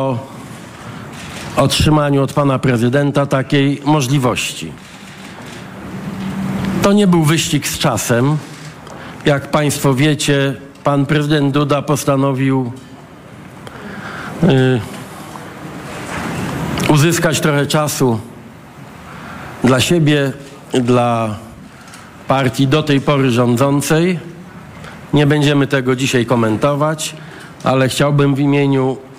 o otrzymaniu od pana prezydenta takiej możliwości. To nie był wyścig z czasem. Jak państwo wiecie, pan prezydent Duda postanowił y, uzyskać trochę czasu dla siebie, dla partii do tej pory rządzącej. Nie będziemy tego dzisiaj komentować, ale chciałbym w imieniu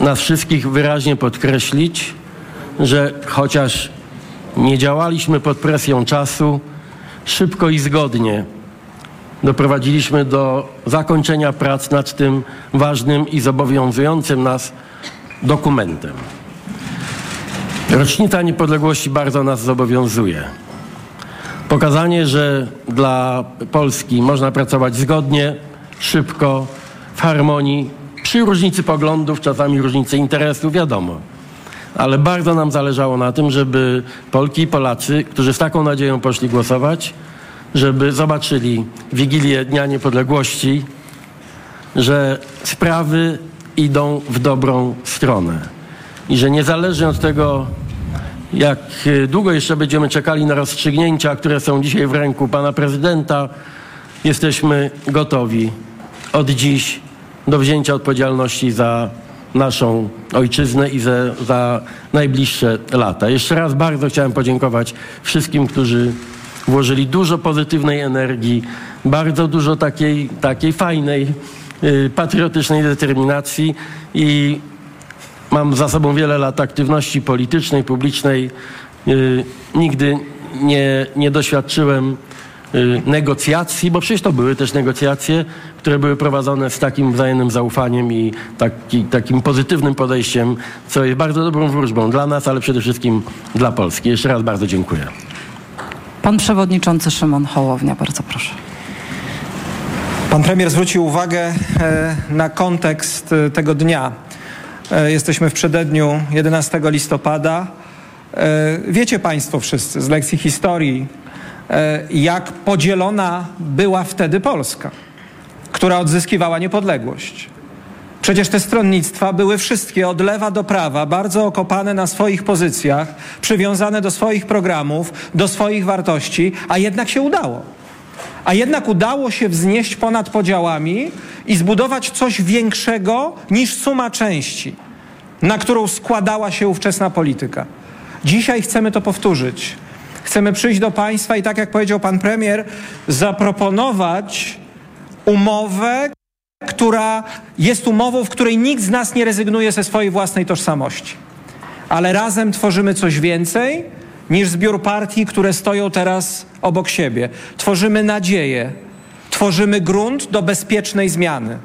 nas wszystkich wyraźnie podkreślić, że chociaż nie działaliśmy pod presją czasu, szybko i zgodnie doprowadziliśmy do zakończenia prac nad tym ważnym i zobowiązującym nas dokumentem. Rocznica niepodległości bardzo nas zobowiązuje. Pokazanie, że dla Polski można pracować zgodnie, szybko, w harmonii, przy różnicy poglądów, czasami różnicy interesów, wiadomo. Ale bardzo nam zależało na tym, żeby Polki i Polacy, którzy z taką nadzieją poszli głosować, żeby zobaczyli Wigilię Dnia Niepodległości, że sprawy idą w dobrą stronę i że niezależnie od tego, jak długo jeszcze będziemy czekali na rozstrzygnięcia, które są dzisiaj w ręku pana prezydenta, jesteśmy gotowi od dziś do wzięcia odpowiedzialności za naszą ojczyznę i za, za najbliższe lata. Jeszcze raz bardzo chciałem podziękować wszystkim, którzy włożyli dużo pozytywnej energii, bardzo dużo takiej, takiej fajnej, y, patriotycznej determinacji i mam za sobą wiele lat aktywności politycznej, publicznej. Y, nigdy nie, nie doświadczyłem y, negocjacji, bo przecież to były też negocjacje, które były prowadzone z takim wzajemnym zaufaniem i taki, takim pozytywnym podejściem, co jest bardzo dobrą wróżbą dla nas, ale przede wszystkim dla Polski. Jeszcze raz bardzo dziękuję. Pan przewodniczący Szymon Hołownia, bardzo proszę. Pan premier zwrócił uwagę e, na kontekst e, tego dnia. E, jesteśmy w przededniu 11 listopada. Wiecie Państwo wszyscy z lekcji historii, jak podzielona była wtedy Polska, która odzyskiwała niepodległość. Przecież te stronnictwa były wszystkie od lewa do prawa, bardzo okopane na swoich pozycjach, przywiązane do swoich programów, do swoich wartości, a jednak się udało. A jednak udało się wznieść ponad podziałami i zbudować coś większego niż suma części, na którą składała się ówczesna polityka. Dzisiaj chcemy to powtórzyć. Chcemy przyjść do państwa i tak jak powiedział pan premier, zaproponować umowę, która jest umową, w której nikt z nas nie rezygnuje ze swojej własnej tożsamości. Ale razem tworzymy coś więcej niż zbiór partii, które stoją teraz obok siebie. Tworzymy nadzieję, tworzymy grunt do bezpiecznej zmiany.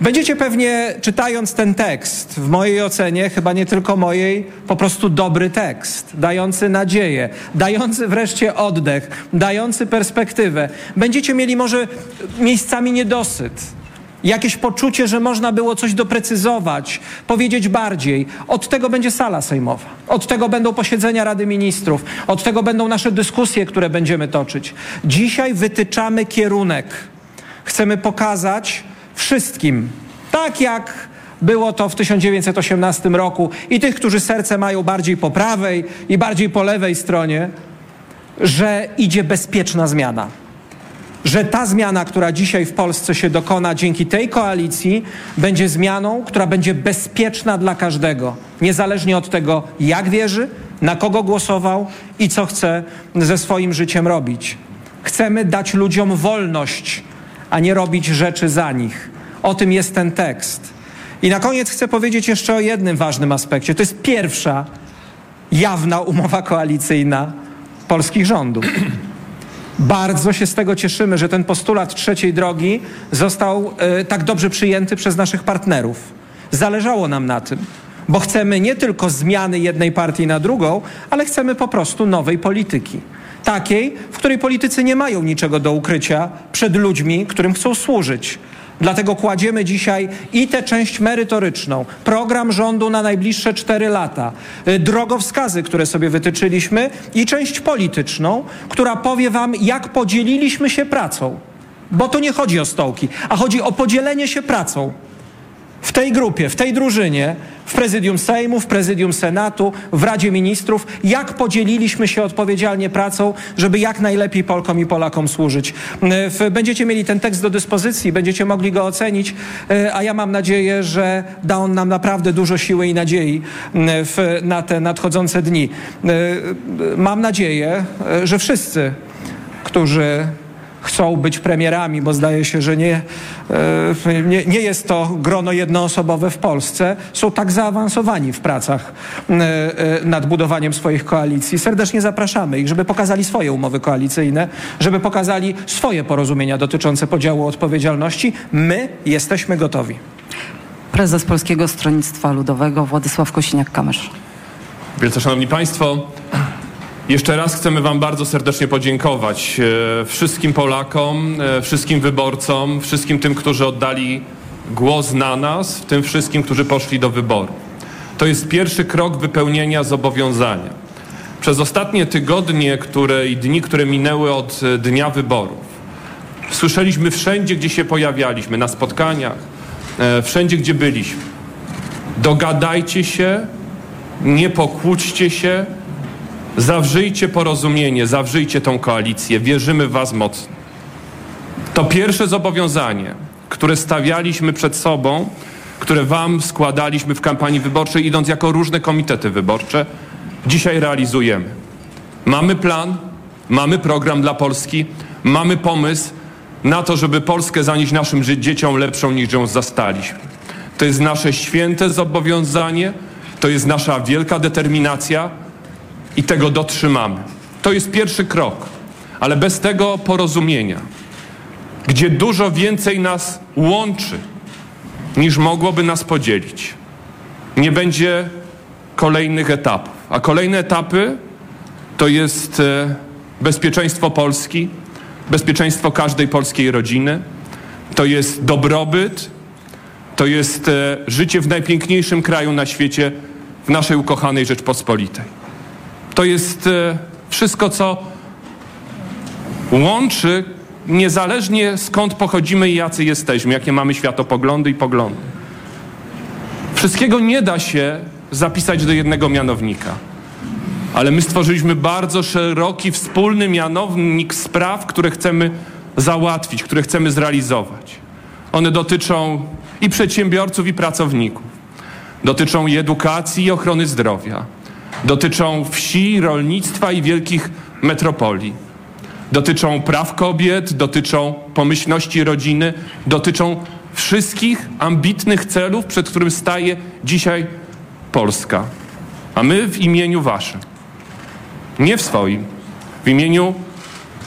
Będziecie pewnie, czytając ten tekst, w mojej ocenie, chyba nie tylko mojej, po prostu dobry tekst, dający nadzieję, dający wreszcie oddech, dający perspektywę. Będziecie mieli może miejscami niedosyt, jakieś poczucie, że można było coś doprecyzować, powiedzieć bardziej. Od tego będzie sala sejmowa, od tego będą posiedzenia Rady Ministrów, od tego będą nasze dyskusje, które będziemy toczyć. Dzisiaj wytyczamy kierunek. Chcemy pokazać wszystkim, tak jak było to w 1918 roku i tych, którzy serce mają bardziej po prawej i bardziej po lewej stronie, że idzie bezpieczna zmiana że ta zmiana, która dzisiaj w Polsce się dokona dzięki tej koalicji, będzie zmianą, która będzie bezpieczna dla każdego, niezależnie od tego, jak wierzy, na kogo głosował i co chce ze swoim życiem robić. Chcemy dać ludziom wolność, a nie robić rzeczy za nich. O tym jest ten tekst. I na koniec chcę powiedzieć jeszcze o jednym ważnym aspekcie. To jest pierwsza jawna umowa koalicyjna polskich rządów. Bardzo się z tego cieszymy, że ten postulat trzeciej drogi został e, tak dobrze przyjęty przez naszych partnerów. Zależało nam na tym, bo chcemy nie tylko zmiany jednej partii na drugą, ale chcemy po prostu nowej polityki. Takiej, w której politycy nie mają niczego do ukrycia przed ludźmi, którym chcą służyć Dlatego kładziemy dzisiaj i tę część merytoryczną, program rządu na najbliższe cztery lata, y, drogowskazy, które sobie wytyczyliśmy i część polityczną, która powie wam, jak podzieliliśmy się pracą. Bo to nie chodzi o stołki, a chodzi o podzielenie się pracą w tej grupie, w tej drużynie, w prezydium Sejmu, w prezydium Senatu, w Radzie Ministrów, jak podzieliliśmy się odpowiedzialnie pracą, żeby jak najlepiej Polkom i Polakom służyć. W- Będziecie mieli ten tekst do dyspozycji, będziecie mogli go ocenić, e, a ja mam nadzieję, że da on nam naprawdę dużo siły i nadziei m, w, na te nadchodzące dni. E, Mam nadzieję, e, że wszyscy, którzy chcą być premierami, bo zdaje się, że nie, e, nie, nie jest to grono jednoosobowe w Polsce, są tak zaawansowani w pracach e, e, nad budowaniem swoich koalicji. Serdecznie zapraszamy ich, żeby pokazali swoje umowy koalicyjne, żeby pokazali swoje porozumienia dotyczące podziału odpowiedzialności. My jesteśmy gotowi. Prezes Polskiego Stronnictwa Ludowego Władysław Kosiniak-Kamysz. Wielce Szanowni Państwo, jeszcze raz chcemy Wam bardzo serdecznie podziękować e, wszystkim Polakom, e, wszystkim wyborcom, wszystkim tym, którzy oddali głos na nas, tym wszystkim, którzy poszli do wyboru. To jest pierwszy krok wypełnienia zobowiązania. Przez ostatnie tygodnie które, i dni, które minęły od e, dnia wyborów, słyszeliśmy wszędzie, gdzie się pojawialiśmy, na spotkaniach, wszędzie, gdzie byliśmy. Dogadajcie się, nie pokłóćcie się, zawrzyjcie porozumienie, zawrzyjcie tą koalicję. Wierzymy w Was mocno. To pierwsze zobowiązanie, które stawialiśmy przed sobą, które Wam składaliśmy w kampanii wyborczej, idąc jako różne komitety wyborcze, dzisiaj realizujemy. Mamy plan, mamy program dla Polski, mamy pomysł na to, żeby Polskę zanieść naszym dzieciom lepszą niż ją zastaliśmy. To jest nasze święte zobowiązanie, to jest nasza wielka determinacja i tego dotrzymamy. To jest pierwszy krok, ale bez tego porozumienia, gdzie dużo więcej nas łączy niż mogłoby nas podzielić, nie będzie kolejnych etapów. A kolejne etapy to jest e, bezpieczeństwo Polski, bezpieczeństwo każdej polskiej rodziny, to jest dobrobyt, to jest e, życie w najpiękniejszym kraju na świecie, w naszej ukochanej Rzeczpospolitej. To jest e, wszystko, co łączy, niezależnie skąd pochodzimy i jacy jesteśmy, jakie mamy światopoglądy i poglądy. Wszystkiego nie da się zapisać do jednego mianownika. Ale my stworzyliśmy bardzo szeroki, wspólny mianownik spraw, które chcemy załatwić, które chcemy zrealizować. One dotyczą i przedsiębiorców, i pracowników. Dotyczą i edukacji, i ochrony zdrowia. Dotyczą wsi, rolnictwa i wielkich metropolii. Dotyczą praw kobiet, dotyczą pomyślności rodziny, dotyczą wszystkich ambitnych celów, przed którym staje dzisiaj Polska. A my w imieniu Waszym, nie w swoim, w imieniu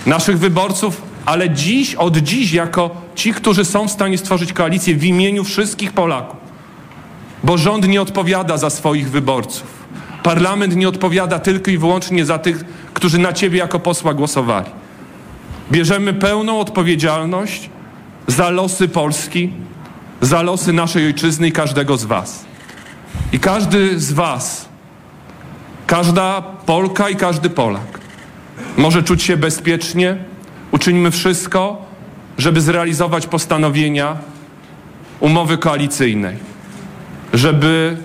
naszych wyborców, ale dziś, od dziś, jako ci, którzy są w stanie stworzyć koalicję w imieniu wszystkich Polaków. Bo rząd nie odpowiada za swoich wyborców. Parlament nie odpowiada tylko i wyłącznie za tych, którzy na Ciebie jako posła głosowali. Bierzemy pełną odpowiedzialność za losy Polski, za losy naszej ojczyzny i każdego z Was. I każdy z Was, każda Polka i każdy Polak może czuć się bezpiecznie. Uczynimy wszystko, żeby zrealizować postanowienia umowy koalicyjnej, żeby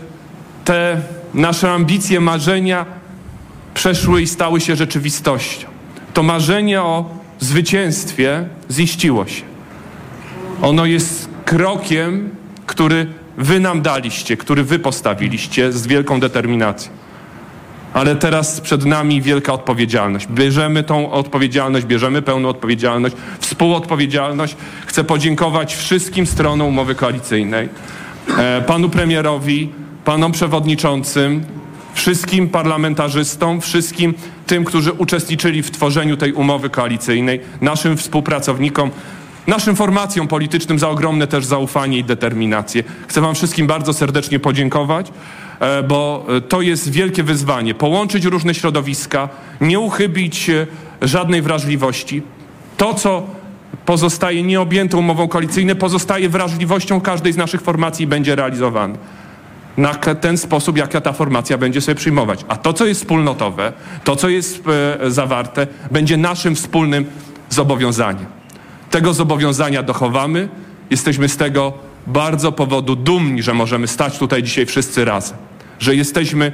te nasze ambicje, marzenia przeszły i stały się rzeczywistością. To marzenie o zwycięstwie ziściło się. Ono jest krokiem, który wy nam daliście, który wy postawiliście z wielką determinacją. Ale teraz przed nami wielka odpowiedzialność. Bierzemy tą odpowiedzialność, bierzemy pełną odpowiedzialność, współodpowiedzialność. Chcę podziękować wszystkim stronom umowy koalicyjnej, e, panu premierowi, panom przewodniczącym, wszystkim parlamentarzystom, wszystkim tym, którzy uczestniczyli w tworzeniu tej umowy koalicyjnej, naszym współpracownikom, naszym formacjom politycznym za ogromne też zaufanie i determinację. Chcę Wam wszystkim bardzo serdecznie podziękować, e, bo e, to jest wielkie wyzwanie. Połączyć różne środowiska, nie uchybić żadnej wrażliwości. To, co pozostaje nieobjęte umową koalicyjną, pozostaje wrażliwością każdej z naszych formacji i będzie realizowane na ten sposób, jaka ta formacja będzie sobie przyjmować. A to, co jest wspólnotowe, to, co jest e, zawarte, będzie naszym wspólnym zobowiązaniem. Tego zobowiązania dochowamy, jesteśmy z tego bardzo powodu dumni, że możemy stać tutaj dzisiaj wszyscy razem, że jesteśmy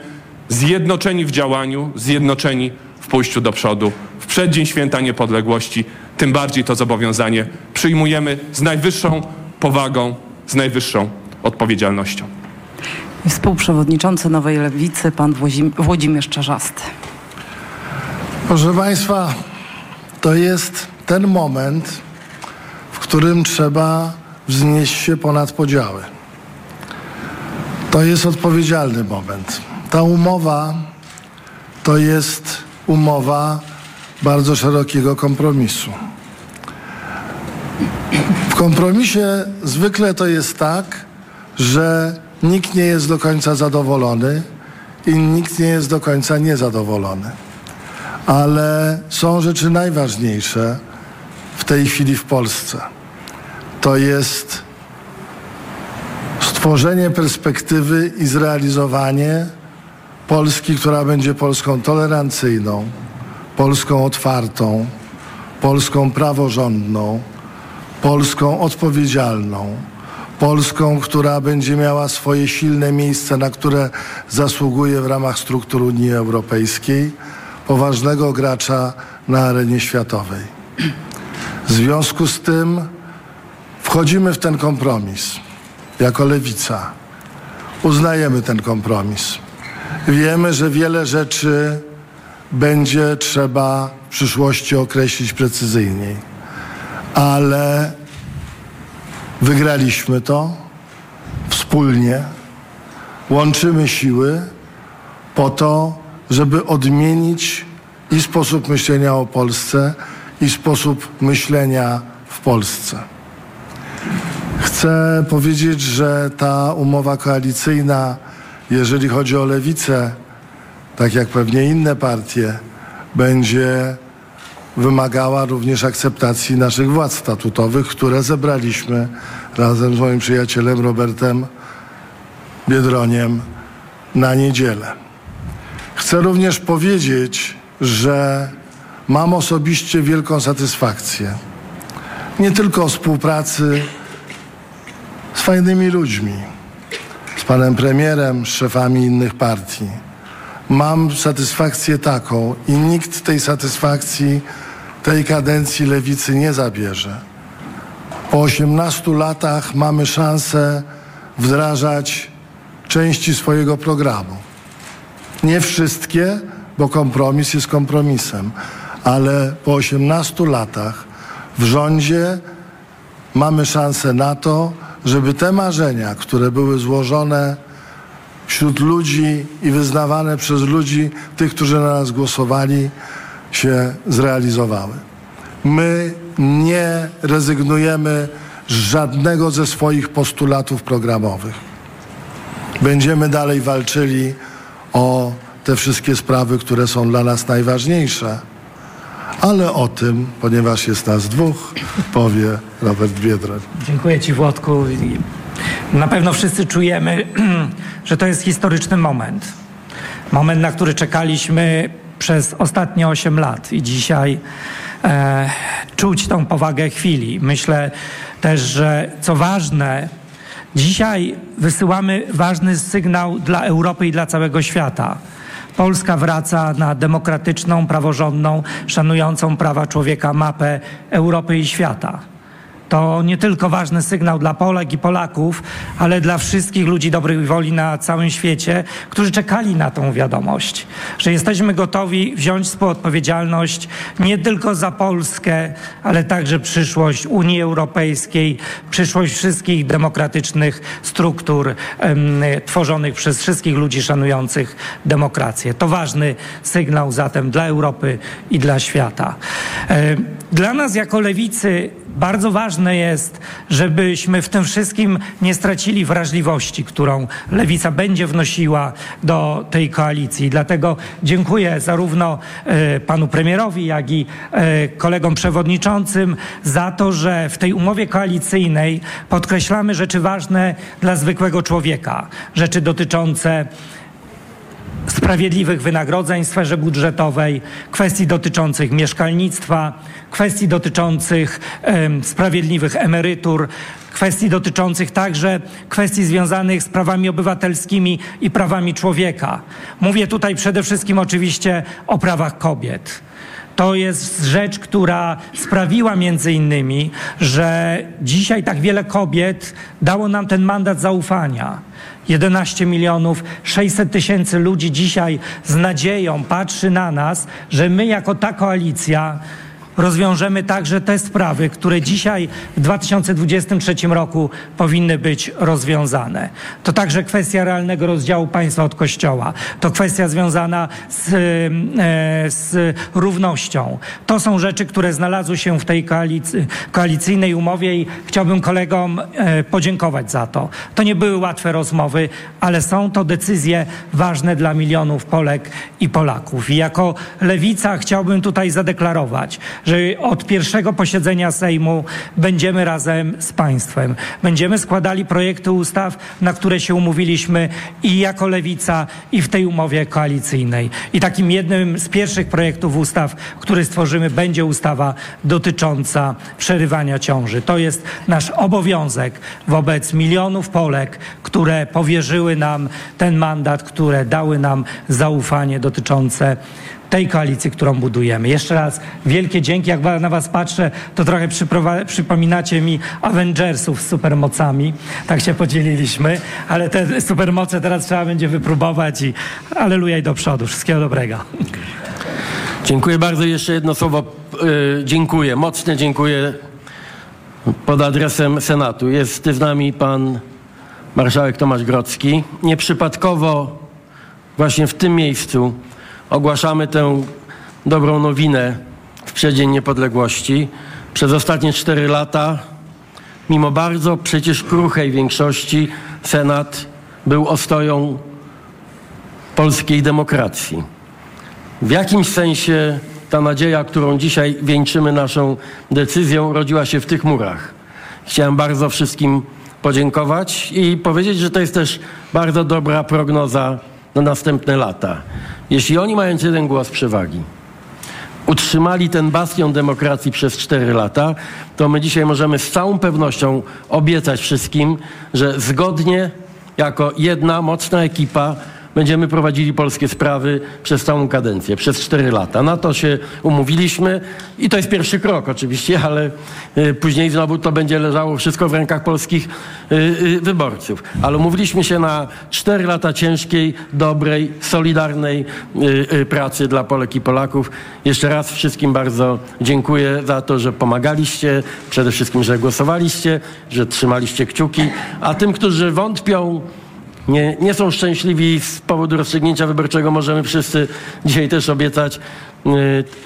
zjednoczeni w działaniu, zjednoczeni w pójściu do przodu. W przeddzień święta niepodległości tym bardziej to zobowiązanie przyjmujemy z najwyższą powagą, z najwyższą odpowiedzialnością. Współprzewodniczący Nowej Lewicy, pan Włodzim- Włodzimierz Czarzasty. Proszę Państwa, to jest ten moment, w którym trzeba wznieść się ponad podziały. To jest odpowiedzialny moment. Ta umowa to jest umowa bardzo szerokiego kompromisu. W kompromisie zwykle to jest tak, że nikt nie jest do końca zadowolony i nikt nie jest do końca niezadowolony ale są rzeczy najważniejsze w tej chwili w Polsce. To jest stworzenie perspektywy i zrealizowanie Polski, która będzie Polską tolerancyjną, Polską otwartą, Polską praworządną, Polską odpowiedzialną, Polską, która będzie miała swoje silne miejsce, na które zasługuje w ramach struktur Unii Europejskiej, poważnego gracza na arenie światowej. W związku z tym wchodzimy w ten kompromis jako lewica. Uznajemy ten kompromis. Wiemy, że wiele rzeczy będzie trzeba w przyszłości określić precyzyjniej, ale wygraliśmy to wspólnie, łączymy siły po to, żeby odmienić i sposób myślenia o Polsce, i sposób myślenia w Polsce. Chcę powiedzieć, że ta umowa koalicyjna, jeżeli chodzi o lewicę, tak jak pewnie inne partie, będzie wymagała również akceptacji naszych władz statutowych, które zebraliśmy razem z moim przyjacielem Robertem Biedroniem na niedzielę. Chcę również powiedzieć, że mam osobiście wielką satysfakcję. Nie tylko współpracy z fajnymi ludźmi, z panem premierem, z szefami innych partii. Mam satysfakcję taką i nikt tej satysfakcji tej kadencji lewicy nie zabierze. Po 18 latach mamy szansę wdrażać części swojego programu. Nie wszystkie, bo kompromis jest kompromisem, ale po 18 latach w rządzie mamy szansę na to, żeby te marzenia, które były złożone wśród ludzi i wyznawane przez ludzi, tych, którzy na nas głosowali, się zrealizowały. My nie rezygnujemy z żadnego ze swoich postulatów programowych. Będziemy dalej walczyli o te wszystkie sprawy, które są dla nas najważniejsze. Ale o tym, ponieważ jest nas dwóch, powie Robert Biedroń. Dziękuję Ci, Włodku. Na pewno wszyscy czujemy, że to jest historyczny moment. Moment, na który czekaliśmy przez ostatnie 8 lat i dzisiaj e, czuć tą powagę chwili. Myślę też, że co ważne, dzisiaj wysyłamy ważny sygnał dla Europy i dla całego świata. Polska wraca na demokratyczną, praworządną, szanującą prawa człowieka mapę Europy i świata. To nie tylko ważny sygnał dla Polek i Polaków, ale dla wszystkich ludzi dobrej woli na całym świecie, którzy czekali na tą wiadomość, że jesteśmy gotowi wziąć współodpowiedzialność nie tylko za Polskę, ale także przyszłość Unii Europejskiej, przyszłość wszystkich demokratycznych struktur em, tworzonych przez wszystkich ludzi szanujących demokrację. To ważny sygnał zatem dla Europy i dla świata. Dla nas jako lewicy bardzo ważne jest, żebyśmy w tym wszystkim nie stracili wrażliwości, którą lewica będzie wnosiła do tej koalicji. Dlatego dziękuję zarówno e, panu premierowi, jak i e, kolegom przewodniczącym za to, że w tej umowie koalicyjnej podkreślamy rzeczy ważne dla zwykłego człowieka, rzeczy dotyczące sprawiedliwych wynagrodzeń w sferze budżetowej, kwestii dotyczących mieszkalnictwa, kwestii dotyczących em, sprawiedliwych emerytur, kwestii dotyczących także kwestii związanych z prawami obywatelskimi i prawami człowieka. Mówię tutaj przede wszystkim oczywiście o prawach kobiet. To jest rzecz, która sprawiła między innymi, że dzisiaj tak wiele kobiet dało nam ten mandat zaufania. 11 milionów 600 tysięcy ludzi dzisiaj z nadzieją patrzy na nas, że my jako ta koalicja rozwiążemy także te sprawy, które dzisiaj w 2023 roku powinny być rozwiązane. To także kwestia realnego rozdziału państwa od kościoła. To kwestia związana z, e, z równością. To są rzeczy, które znalazły się w tej koalicy, koalicyjnej umowie i chciałbym kolegom e, podziękować za to. To nie były łatwe rozmowy, ale są to decyzje ważne dla milionów Polek i Polaków. I jako lewica chciałbym tutaj zadeklarować, że od pierwszego posiedzenia Sejmu będziemy razem z państwem. Będziemy składali projekty ustaw, na które się umówiliśmy i jako lewica, i w tej umowie koalicyjnej. I takim jednym z pierwszych projektów ustaw, który stworzymy, będzie ustawa dotycząca przerywania ciąży. To jest nasz obowiązek wobec milionów Polek, które powierzyły nam ten mandat, które dały nam zaufanie dotyczące tej koalicji, którą budujemy. Jeszcze raz wielkie dzięki. Jak na was patrzę, to trochę przypominacie mi Avengersów z supermocami. Tak się podzieliliśmy, ale te supermoce teraz trzeba będzie wypróbować i aleluja i do przodu. Wszystkiego dobrego. Dziękuję bardzo. Jeszcze jedno słowo. Yy, dziękuję. Mocne dziękuję pod adresem Senatu. Jest z nami pan marszałek Tomasz Grodzki. Nieprzypadkowo właśnie w tym miejscu ogłaszamy tę dobrą nowinę w przeddzień niepodległości. Przez ostatnie cztery lata, mimo bardzo przecież kruchej większości, Senat był ostoją polskiej demokracji. W jakimś sensie ta nadzieja, którą dzisiaj wieńczymy naszą decyzją, rodziła się w tych murach. Chciałem bardzo wszystkim podziękować i powiedzieć, że to jest też bardzo dobra prognoza na następne lata. Jeśli oni, mając jeden głos przewagi, utrzymali ten bastion demokracji przez cztery lata, to my dzisiaj możemy z całą pewnością obiecać wszystkim, że zgodnie, jako jedna mocna ekipa, będziemy prowadzili polskie sprawy przez całą kadencję, przez cztery lata. Na to się umówiliśmy i to jest pierwszy krok oczywiście, ale y, później znowu to będzie leżało wszystko w rękach polskich y, y, wyborców. Ale umówiliśmy się na cztery lata ciężkiej, dobrej, solidarnej pracy dla Polek i Polaków. Jeszcze raz wszystkim bardzo dziękuję za to, że pomagaliście, przede wszystkim, że głosowaliście, że trzymaliście kciuki, a tym, którzy wątpią, nie, nie są szczęśliwi z powodu rozstrzygnięcia wyborczego, możemy wszyscy dzisiaj też obiecać. Yy,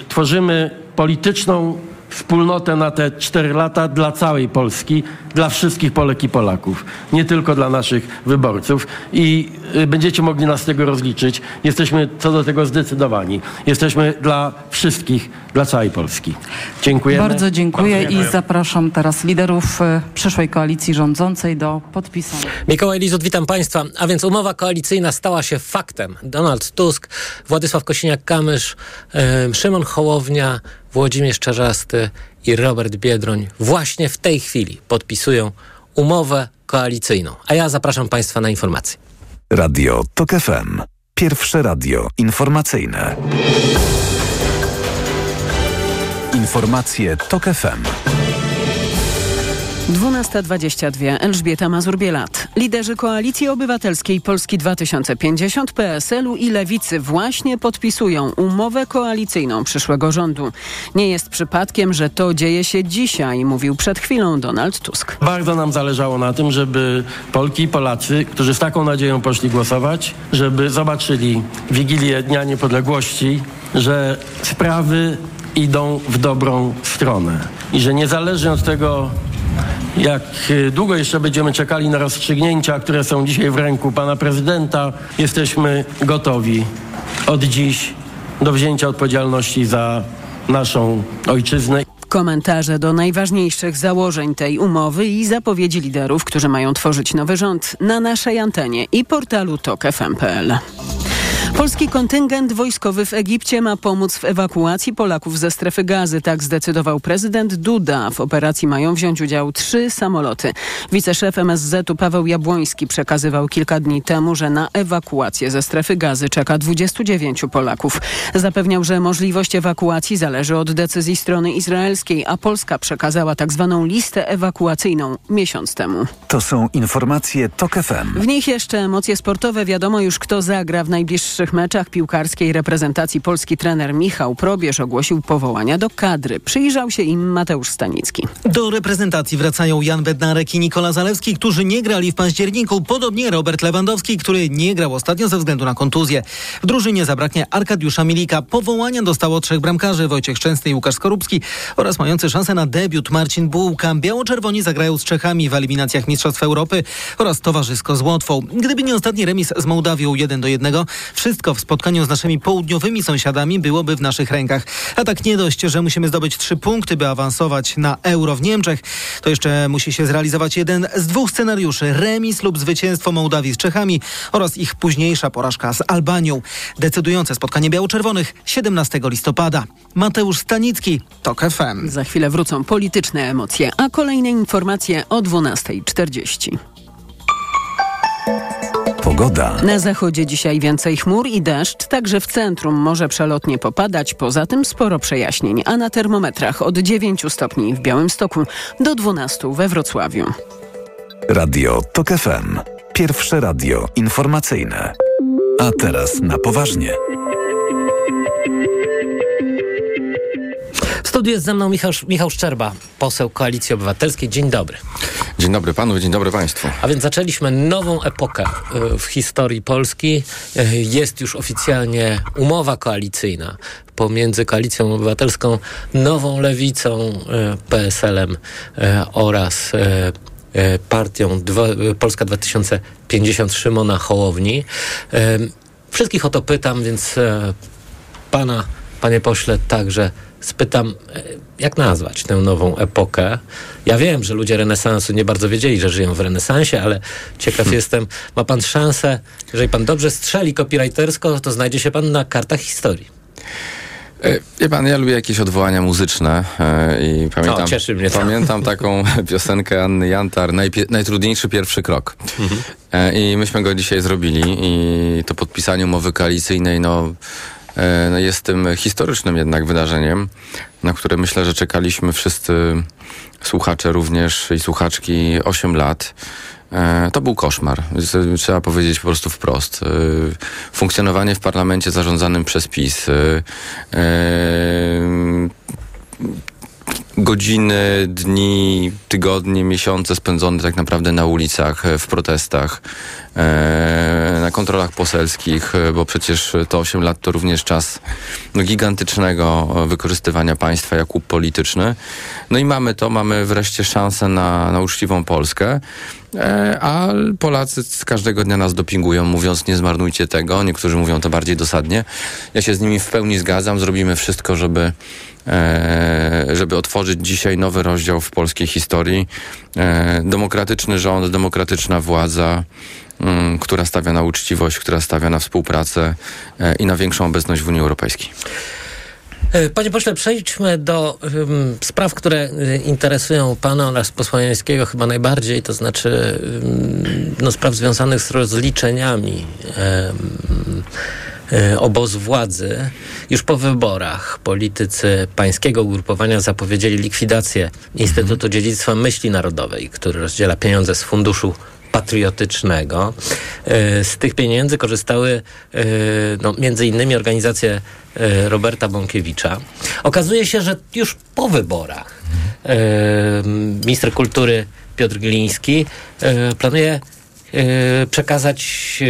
tworzymy polityczną wspólnotę na te cztery lata dla całej Polski, dla wszystkich Polek i Polaków, nie tylko dla naszych wyborców. I y, będziecie mogli nas z tego rozliczyć. Jesteśmy co do tego zdecydowani. Jesteśmy dla wszystkich, dla całej Polski. Dziękuję. Bardzo dziękuję i zapraszam teraz liderów y, przyszłej koalicji rządzącej do podpisania. Mikołaj Lizut, witam Państwa. A więc umowa koalicyjna stała się faktem. Donald Tusk, Władysław Kosiniak-Kamysz, yy, Szymon Hołownia, Włodzimierz Czarzasty i Robert Biedroń właśnie w tej chwili podpisują umowę koalicyjną. A ja zapraszam Państwa na informacje. Radio TOK FM. Pierwsze radio informacyjne. Informacje TOK FM. 12.22. Elżbieta Mazur-Bielat. Liderzy Koalicji Obywatelskiej Polski 2050, PSL-u i Lewicy właśnie podpisują umowę koalicyjną przyszłego rządu. Nie jest przypadkiem, że to dzieje się dzisiaj, mówił przed chwilą Donald Tusk. Bardzo nam zależało na tym, żeby Polki i Polacy, którzy z taką nadzieją poszli głosować, żeby zobaczyli Wigilię Dnia Niepodległości, że sprawy idą w dobrą stronę i że niezależnie od tego, jak y, długo jeszcze będziemy czekali na rozstrzygnięcia, które są dzisiaj w ręku pana prezydenta, jesteśmy gotowi od dziś do wzięcia odpowiedzialności za naszą ojczyznę. Komentarze do najważniejszych założeń tej umowy i zapowiedzi liderów, którzy mają tworzyć nowy rząd na naszej antenie i portalu TokFM.pl. Polski kontyngent wojskowy w Egipcie ma pomóc w ewakuacji Polaków ze strefy gazy. Tak zdecydował prezydent Duda. W operacji mają wziąć udział trzy samoloty. Wiceszef MSZ-u Paweł Jabłoński przekazywał kilka dni temu, że na ewakuację ze strefy gazy czeka 29 Polaków. Zapewniał, że możliwość ewakuacji zależy od decyzji strony izraelskiej, a Polska przekazała tak zwaną listę ewakuacyjną miesiąc temu. To są informacje TOK FM. W nich jeszcze emocje sportowe. Wiadomo już, kto zagra w najbliższych meczach piłkarskiej reprezentacji. Polski trener Michał Probierz ogłosił powołania do kadry. Przyjrzał się im Mateusz Stanicki. Do reprezentacji wracają Jan Bednarek i Nikola Zalewski, którzy nie grali w październiku. Podobnie Robert Lewandowski, który nie grał ostatnio ze względu na kontuzję. W drużynie zabraknie Arkadiusza Milika. Powołania dostało trzech bramkarzy, Wojciech Szczęsny i Łukasz Skorupski oraz mający szansę na debiut Marcin Bułka. Biało-czerwoni zagrają z Czechami w eliminacjach Mistrzostw Europy oraz towarzysko z Łotwą. Gdyby nie ostatni remis z Mołdawią 1 do 1, wszystko w spotkaniu z naszymi południowymi sąsiadami byłoby w naszych rękach. A tak nie dość, że musimy zdobyć trzy punkty, by awansować na Euro w Niemczech, to jeszcze musi się zrealizować jeden z dwóch scenariuszy. Remis lub zwycięstwo Mołdawii z Czechami oraz ich późniejsza porażka z Albanią. Decydujące spotkanie biało-czerwonych 17 listopada. Mateusz Stanicki, TOK FM. Za chwilę wrócą polityczne emocje, a kolejne informacje o 12.40. Pogoda. Na zachodzie dzisiaj więcej chmur i deszcz, także w centrum może przelotnie popadać, poza tym sporo przejaśnień, a na termometrach od 9 stopni w Białymstoku do 12 we Wrocławiu. Radio TOK FM. Pierwsze radio informacyjne. A teraz na poważnie. Studiu jest ze mną Michał, Michał Szczerba, poseł Koalicji Obywatelskiej. Dzień dobry. Dzień dobry panu, dzień dobry państwu. A więc zaczęliśmy nową epokę y, w historii Polski. Y, Jest już oficjalnie umowa koalicyjna pomiędzy Koalicją Obywatelską, Nową Lewicą, y, PSL-em oraz partią Polska 2050 Szymona Hołowni. Wszystkich o to pytam, więc pana, panie pośle, także spytam, e, jak nazwać tę nową epokę. Ja wiem, że ludzie renesansu nie bardzo wiedzieli, że żyją w renesansie, ale ciekaw jestem, ma pan szansę, jeżeli pan dobrze strzeli copywritersko, to znajdzie się pan na kartach historii. E, Wie pan, ja lubię jakieś odwołania muzyczne e, i pamiętam, to. pamiętam taką piosenkę Anny Jantar, najpie, najtrudniejszy pierwszy krok. E, I myśmy go dzisiaj zrobili i to podpisanie umowy koalicyjnej, no jest tym historycznym jednak wydarzeniem, na które myślę, że czekaliśmy wszyscy słuchacze również i słuchaczki 8 lat. E, To był koszmar. Trzeba powiedzieć po prostu wprost. E, Funkcjonowanie w parlamencie zarządzanym przez PiS. Godziny, dni, tygodnie, miesiące spędzone tak naprawdę na ulicach, e, w protestach, e, na kontrolach poselskich, e, bo przecież to 8 lat to również czas no, gigantycznego wykorzystywania państwa jak łup polityczny. No i mamy to, mamy wreszcie szansę na, na uczciwą Polskę. A Polacy każdego dnia nas dopingują, mówiąc nie zmarnujcie tego. Niektórzy mówią to bardziej dosadnie. Ja się z nimi w pełni zgadzam. Zrobimy wszystko, żeby, żeby otworzyć dzisiaj nowy rozdział w polskiej historii. E, demokratyczny rząd, demokratyczna władza, mm, która stawia na uczciwość, która stawia na współpracę e, i na większą obecność w Unii Europejskiej. E, Panie pośle, przejdźmy do ym, spraw, które interesują pana oraz posła Jańskiego chyba najbardziej, to znaczy ym, no, spraw związanych z rozliczeniami em, e, obozu władzy. Już po wyborach politycy pańskiego ugrupowania zapowiedzieli likwidację Instytutu Dziedzictwa Myśli Narodowej, który rozdziela pieniądze z funduszu patriotycznego. E, Z tych pieniędzy korzystały e, no, między innymi organizacje Roberta Bąkiewicza. Okazuje się, że już po wyborach minister kultury Piotr Gliński planuje przekazać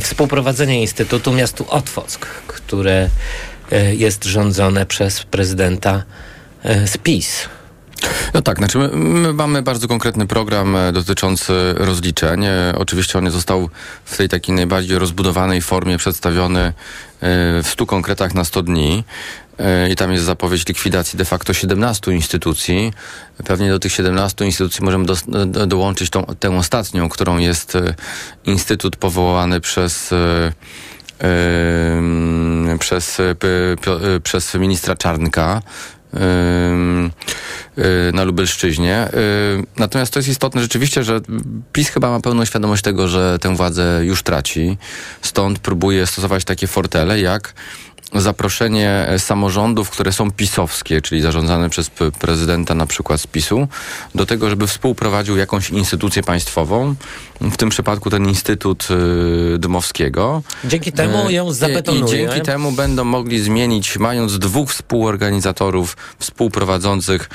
współprowadzenie Instytutu miastu Otwock, które e, jest rządzone przez prezydenta e, z PiS. No tak, znaczy my, my mamy bardzo konkretny program e, dotyczący rozliczeń. E, Oczywiście on został w tej takiej najbardziej rozbudowanej formie przedstawiony e, w 100 konkretach na 100 dni. E, i tam jest zapowiedź likwidacji de facto 17 instytucji. Pewnie do tych 17 instytucji możemy do, do, dołączyć tą, tę ostatnią, którą jest e, instytut powołany przez e, przez, e, przez ministra Czarnka na Lubelszczyźnie. Natomiast to jest istotne rzeczywiście, że PiS chyba ma pełną świadomość tego, że tę władzę już traci. Stąd próbuje stosować takie fortele jak zaproszenie samorządów, które są pisowskie, czyli zarządzane przez prezydenta na przykład z PiSu, do tego, żeby współprowadził jakąś instytucję państwową, w tym przypadku ten Instytut y, Dmowskiego. Dzięki temu ją E, zabetonuje. I dzięki temu będą mogli zmienić, mając dwóch współorganizatorów współprowadzących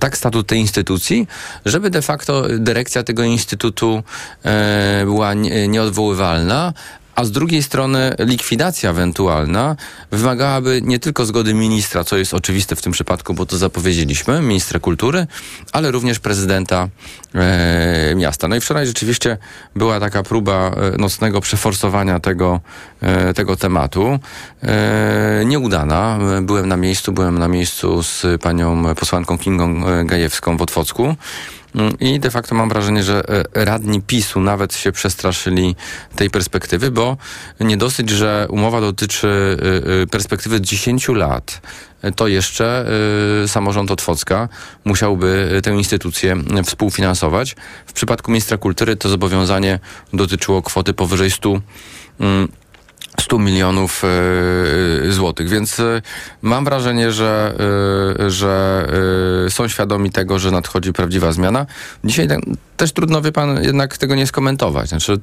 tak statut tej instytucji, żeby de facto dyrekcja tego instytutu e, była nie- nieodwoływalna, a z drugiej strony likwidacja ewentualna wymagałaby nie tylko zgody ministra, co jest oczywiste w tym przypadku, bo to zapowiedzieliśmy, ministra kultury, ale również prezydenta e, miasta. No i wczoraj rzeczywiście była taka próba e, nocnego przeforsowania tego, e, tego tematu. E, nieudana. Byłem na miejscu, byłem na miejscu z panią posłanką Kingą e, Gajewską w Otwocku. Mm, I de facto mam wrażenie, że e, radni PiSu nawet się przestraszyli tej perspektywy, bo nie dosyć, że umowa dotyczy e, e, perspektywy 10 lat, to jeszcze samorząd Otwocka musiałby tę instytucję współfinansować. W przypadku ministra kultury to zobowiązanie dotyczyło kwoty powyżej 100 mm, 100 milionów e, złotych, więc e, mam wrażenie, że, e, że e, są świadomi tego, że nadchodzi prawdziwa zmiana. Dzisiaj też trudno, wie pan, jednak tego nie skomentować. Znaczy,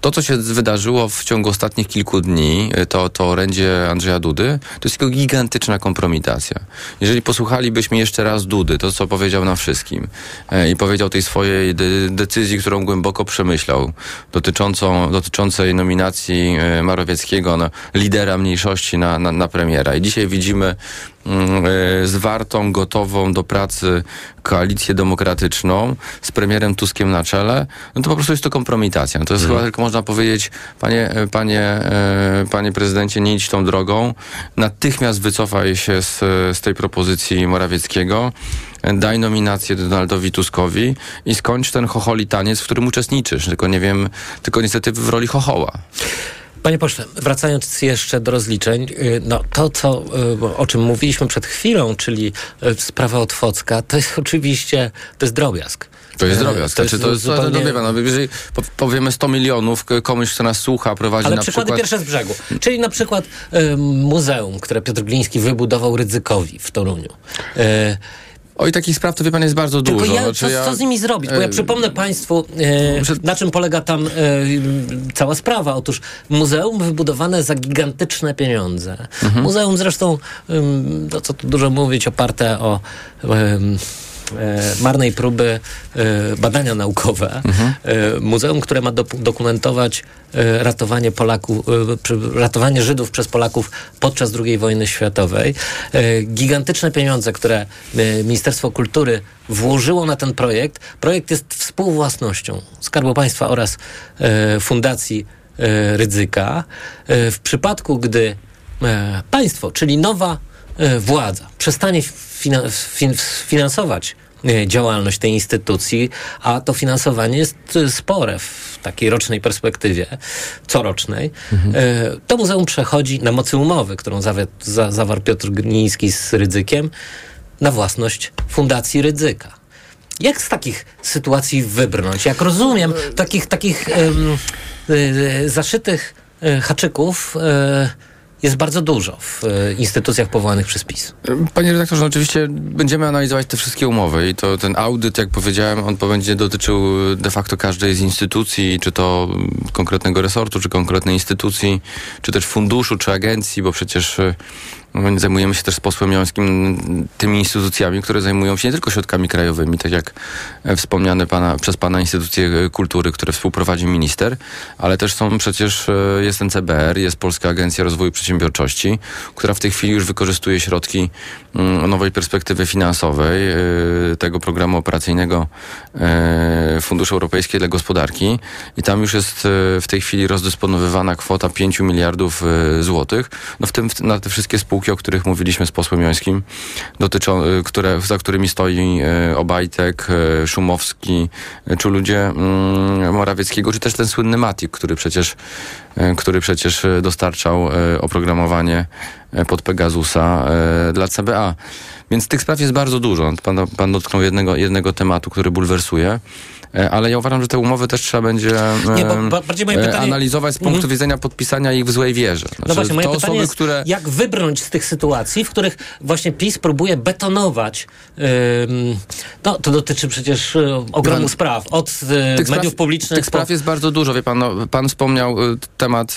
to, co się wydarzyło w ciągu ostatnich kilku dni, e, to, to orędzie Andrzeja Dudy, to jest tylko gigantyczna kompromitacja. Jeżeli posłuchalibyśmy jeszcze raz Dudy, to co powiedział nam wszystkim e, i powiedział tej swojej de- decyzji, którą głęboko przemyślał, dotyczącą, dotyczącej nominacji e, Na lidera mniejszości na, na, na premiera. I dzisiaj widzimy mm, e, zwartą, gotową do pracy koalicję demokratyczną z premierem Tuskiem na czele, no to po prostu jest to kompromitacja. To jest chyba tylko można powiedzieć, panie, e, panie, e, panie prezydencie, nie idź tą drogą, natychmiast wycofaj się z, z tej propozycji Morawieckiego, daj nominację Donaldowi Tuskowi i skończ ten chocholi taniec, w którym uczestniczysz. Tylko nie wiem, tylko niestety w roli chochoła. Panie pośle, wracając jeszcze do rozliczeń, y, no to, co, y, o czym mówiliśmy przed chwilą, czyli y, sprawa Otwocka, to jest oczywiście, to jest drobiazg. To jest drobiazg. To, znaczy, to jest, zupełnie... no, wie pan, no, jeżeli po- powiemy 100 milionów, komuś, kto nas słucha, prowadzi Ale na przykłady przykład... pierwsze z brzegu. Czyli na przykład y, muzeum, które Piotr Gliński wybudował Rydzykowi w Toruniu. Y, Oj, takich spraw to wie pan jest bardzo Tylko dużo. ja, Znaczy, co, ja- co z nimi zrobić? Bo ja e, przypomnę Państwu, e, na czym polega tam e, cała sprawa. Otóż muzeum wybudowane za gigantyczne pieniądze. Mhm. Muzeum zresztą, ym, no co tu dużo mówić, oparte o e, marnej próby e, badania naukowe. Mhm. E, muzeum, które ma dop- dokumentować e, ratowanie Polaków, e, ratowanie Żydów przez Polaków podczas II wojny światowej. E, gigantyczne pieniądze, które e, Ministerstwo Kultury włożyło na ten projekt. Projekt jest współwłasnością Skarbu Państwa oraz e, Fundacji e, Rydzyka. E, w przypadku, gdy e, państwo, czyli nowa e, władza przestanie fina- fin- finansować e, działalność tej instytucji, a to finansowanie jest e, spore w takiej rocznej perspektywie, corocznej, e, to muzeum przechodzi na mocy umowy, którą zawarł Piotr Gliński z Rydzykiem, na własność Fundacji Rydzyka. Jak z takich sytuacji wybrnąć? Jak rozumiem, takich, takich e, zaszytych e, haczyków e, jest bardzo dużo w e, instytucjach powołanych przez PiS. Panie redaktorze, no oczywiście będziemy analizować te wszystkie umowy i to ten audyt, jak powiedziałem, on będzie dotyczył de facto każdej z instytucji, czy to konkretnego resortu, czy konkretnej instytucji, czy też funduszu, czy agencji, bo przecież zajmujemy się też z posłem Jońskim tymi instytucjami, które zajmują się nie tylko środkami krajowymi, tak jak e, wspomniane pana, przez pana instytucje e, kultury, które współprowadzi minister, ale też są przecież, e, jest NCBR, jest Polska Agencja Rozwoju Przedsiębiorczości, która w tej chwili już wykorzystuje środki mm, nowej perspektywy finansowej tego programu operacyjnego e, Funduszy Europejskiej dla Gospodarki i tam już jest w tej chwili rozdysponowywana kwota 5 miliardów złotych. No w tym na te wszystkie spółki spółki, o których mówiliśmy z posłem Jońskim, dotyczą, y, które, za którymi stoi y, Obajtek, y, Szumowski, czy ludzie mm, Morawieckiego, czy też ten słynny Matik, który przecież, który przecież dostarczał oprogramowanie pod Pegasusa dla CBA. Więc tych spraw jest bardzo dużo. Pan, pan dotknął jednego, jednego tematu, który bulwersuje. E, Ale ja uważam, że te umowy też trzeba będzie Nie, moje e, pytanie- analizować z punktu Mhm. widzenia podpisania ich w złej wierze. No Znaczy, właśnie, moje pytanie osoby, jest, które jak wybrnąć z tych sytuacji, w których właśnie PiS próbuje betonować, no to dotyczy przecież y, ogromu Pan- spraw, od tych mediów spraw, publicznych Tych spraw jest bardzo dużo, wie pan, no, pan wspomniał temat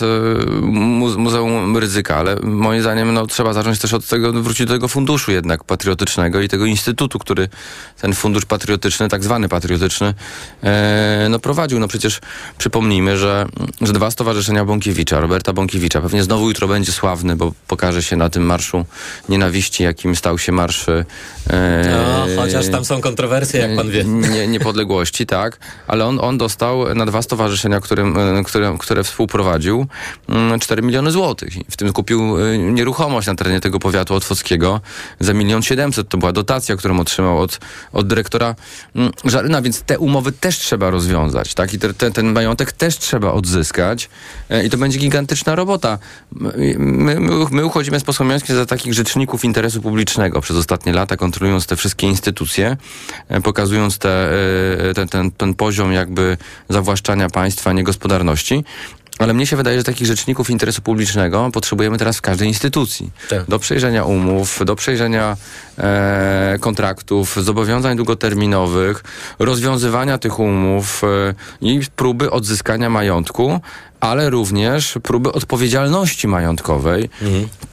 mu- Muzeum Ryzyka, ale moim zdaniem no, trzeba zacząć też od tego, wrócić do tego funduszu jednak patriotycznego i tego instytutu, który ten fundusz patriotyczny, tak zwany patriotyczny, e, no prowadził. No przecież przypomnijmy, że, że dwa stowarzyszenia Bąkiewicza, Roberta Bąkiewicza, pewnie znowu jutro będzie sławny, bo pokaże się na tym marszu nienawiści, jakim stał się marsz e, No, chociaż tam są kontrowersje, jak pan wie. nie, niepodległości, tak, ale on, on dostał na dwa stowarzyszenia, którym, e, które, które współprowadził, mm, 4 miliony złotych. W tym kupił e, nieruchomość na terenie tego powiatu otwockiego za milion siedemset. To była dotacja, którą otrzymał od, od dyrektora mm, Żaryna, więc te umowy też trzeba rozwiązać, tak, i te, te, ten majątek też trzeba odzyskać e, i to będzie gigantyczna robota. My, my, my uchodzimy z posłem Jońskim za takich rzeczników interesu publicznego przez ostatnie lata, kontrolując te wszystkie instytucje, e, pokazując te, e, ten, ten, ten poziom jakby zawłaszczania państwa, niegospodarności. Ale mnie się wydaje, że takich rzeczników interesu publicznego potrzebujemy teraz w każdej instytucji. Tak. Do przejrzenia umów, do przejrzenia e, kontraktów, zobowiązań długoterminowych, rozwiązywania tych umów e, i próby odzyskania majątku, ale również próby odpowiedzialności majątkowej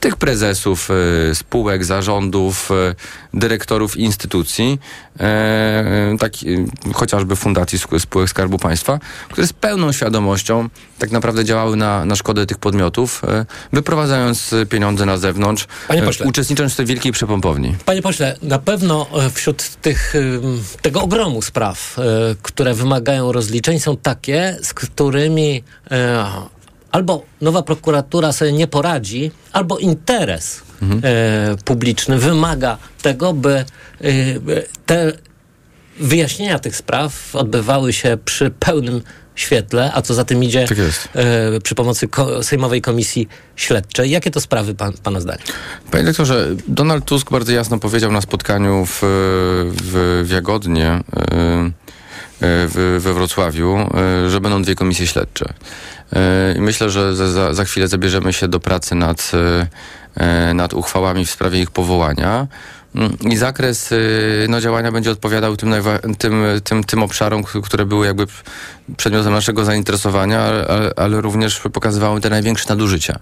tych prezesów e, spółek, zarządów, e, dyrektorów instytucji, e, tak, chociażby fundacji spółek Skarbu Państwa, które z pełną świadomością tak naprawdę działały na, na szkodę tych podmiotów, wyprowadzając pieniądze na zewnątrz, Panie pośle. uczestnicząc w tej wielkiej przepompowni. Panie pośle, na pewno wśród tych, tego ogromu spraw, które wymagają rozliczeń, są takie, z którymi albo nowa prokuratura sobie nie poradzi, albo interes e, publiczny wymaga tego, by e, te wyjaśnienia tych spraw odbywały się przy pełnym świetle, a co za tym idzie Tak e, przy pomocy ko- Sejmowej Komisji Śledczej. Jakie to sprawy pan, pana zdaniem? Panie doktorze, Donald Tusk bardzo jasno powiedział na spotkaniu w, w, w Jagodnie e, w, we Wrocławiu, e, że będą dwie komisje śledcze. E, myślę, że za, za, chwilę zabierzemy się do pracy nad, e, nad uchwałami w sprawie ich powołania. Mm, I zakres y, no, działania będzie odpowiadał tym, tym, tym, tym obszarom, które były jakby przedmiotem naszego zainteresowania, ale, ale również pokazywały te największe nadużycia.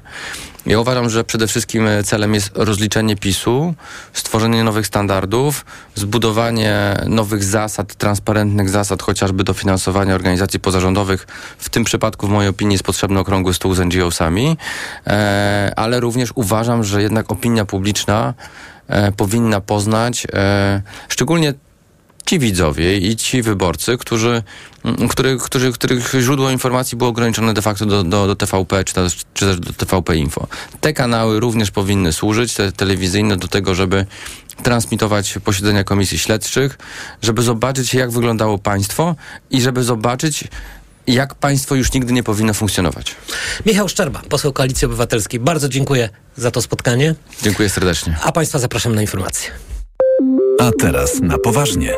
Ja uważam, że przede wszystkim e, celem jest rozliczenie PiSu, stworzenie nowych standardów, zbudowanie nowych zasad, transparentnych zasad, chociażby dofinansowania organizacji pozarządowych. W tym przypadku, w mojej opinii, jest potrzebny okrągły stół z NGO-sami, e, ale również uważam, że jednak opinia publiczna powinna poznać, e, szczególnie ci widzowie i ci wyborcy, którzy, który, którzy, których źródło informacji było ograniczone de facto do, do, do TVP czy też, czy też do TVP Info. Te kanały również powinny służyć, te telewizyjne, do tego, żeby transmitować posiedzenia komisji śledczych, żeby zobaczyć, jak wyglądało państwo i żeby zobaczyć, jak państwo już nigdy nie powinno funkcjonować. Michał Szczerba, poseł Koalicji Obywatelskiej. Bardzo dziękuję za to spotkanie, Dziękuję serdecznie. a Państwa zapraszam na informacje. A teraz na poważnie.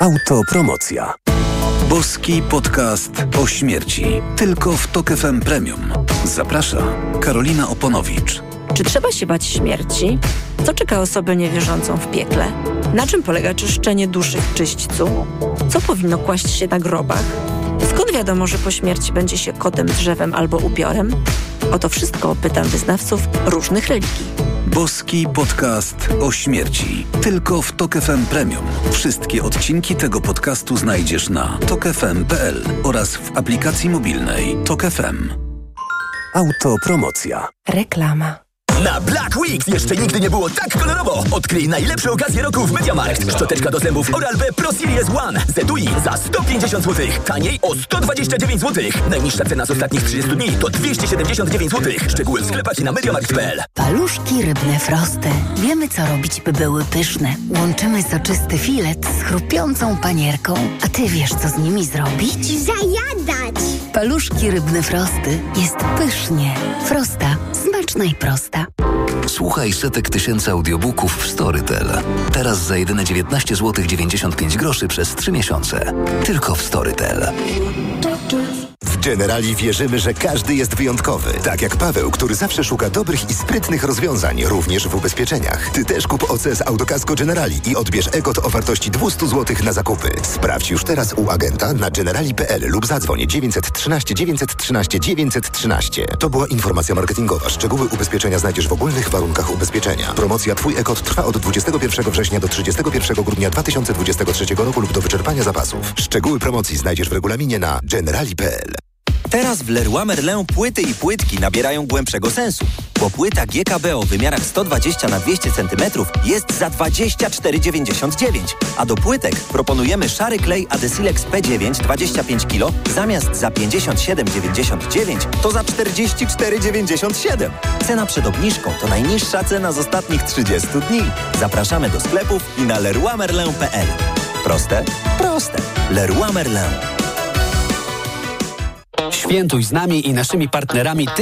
Autopromocja. Boski podcast o śmierci. Tylko w Tok FM Premium. Zaprasza Karolina Oponowicz. Czy trzeba się bać śmierci? Co czeka osobę niewierzącą w piekle? Na czym polega czyszczenie duszy w czyśćcu? Co powinno kłaść się na grobach? Skąd wiadomo, że po śmierci będzie się kotem, drzewem albo upiorem? O to wszystko pytam wyznawców różnych religii. Boski podcast o śmierci. Tylko w Tok FM Premium. Wszystkie odcinki tego podcastu znajdziesz na tokefm.pl oraz w aplikacji mobilnej Tok FM. Autopromocja. Reklama. Na Black Weeks jeszcze nigdy nie było tak kolorowo. Odkryj najlepsze okazje roku w MediaMarkt. Szczoteczka do zębów Oral-B Pro Series One z etui za 150 zł. Taniej o 129 zł. Najniższa cena z ostatnich 30 dni to 279 zł. Szczegóły w sklepach i na MediaMarkt.pl. Paluszki rybne frosty. Wiemy, co robić, by były pyszne. Łączymy soczysty filet z chrupiącą panierką. A ty wiesz, co z nimi zrobić? Zajadać! Paluszki rybne frosty. Jest pysznie. Frosta. Smaczna i prosta. Słuchaj setek tysięcy audiobooków w Storytel. Teraz za jedyne 19 zł 95 groszy przez 3 miesiące. Tylko w Storytel. Generali wierzymy, że każdy jest wyjątkowy. Tak jak Paweł, który zawsze szuka dobrych i sprytnych rozwiązań, również w ubezpieczeniach. Ty też kup OC z Autokasko Generali i odbierz EGOT o wartości 200 zł na zakupy. Sprawdź już teraz u agenta na generali.pl lub zadzwoń 913 913 913. To była informacja marketingowa. Szczegóły ubezpieczenia znajdziesz w ogólnych warunkach ubezpieczenia. Promocja Twój EGOT trwa od 21 września do 31 grudnia 2023 roku lub do wyczerpania zapasów. Szczegóły promocji znajdziesz w regulaminie na generali.pl. Teraz w Leroy Merlin płyty i płytki nabierają głębszego sensu, bo płyta GKB o wymiarach 120 na 200 cm jest za 24,99, a do płytek proponujemy szary klej Adesilex P9 25 kg zamiast za 57,99 to za 44,97. Cena przed obniżką to najniższa cena z ostatnich 30 dni. Zapraszamy do sklepów i na leroymerlin.pl. Proste? Proste. Leroy Merlin. Świętuj z nami i naszymi partnerami ty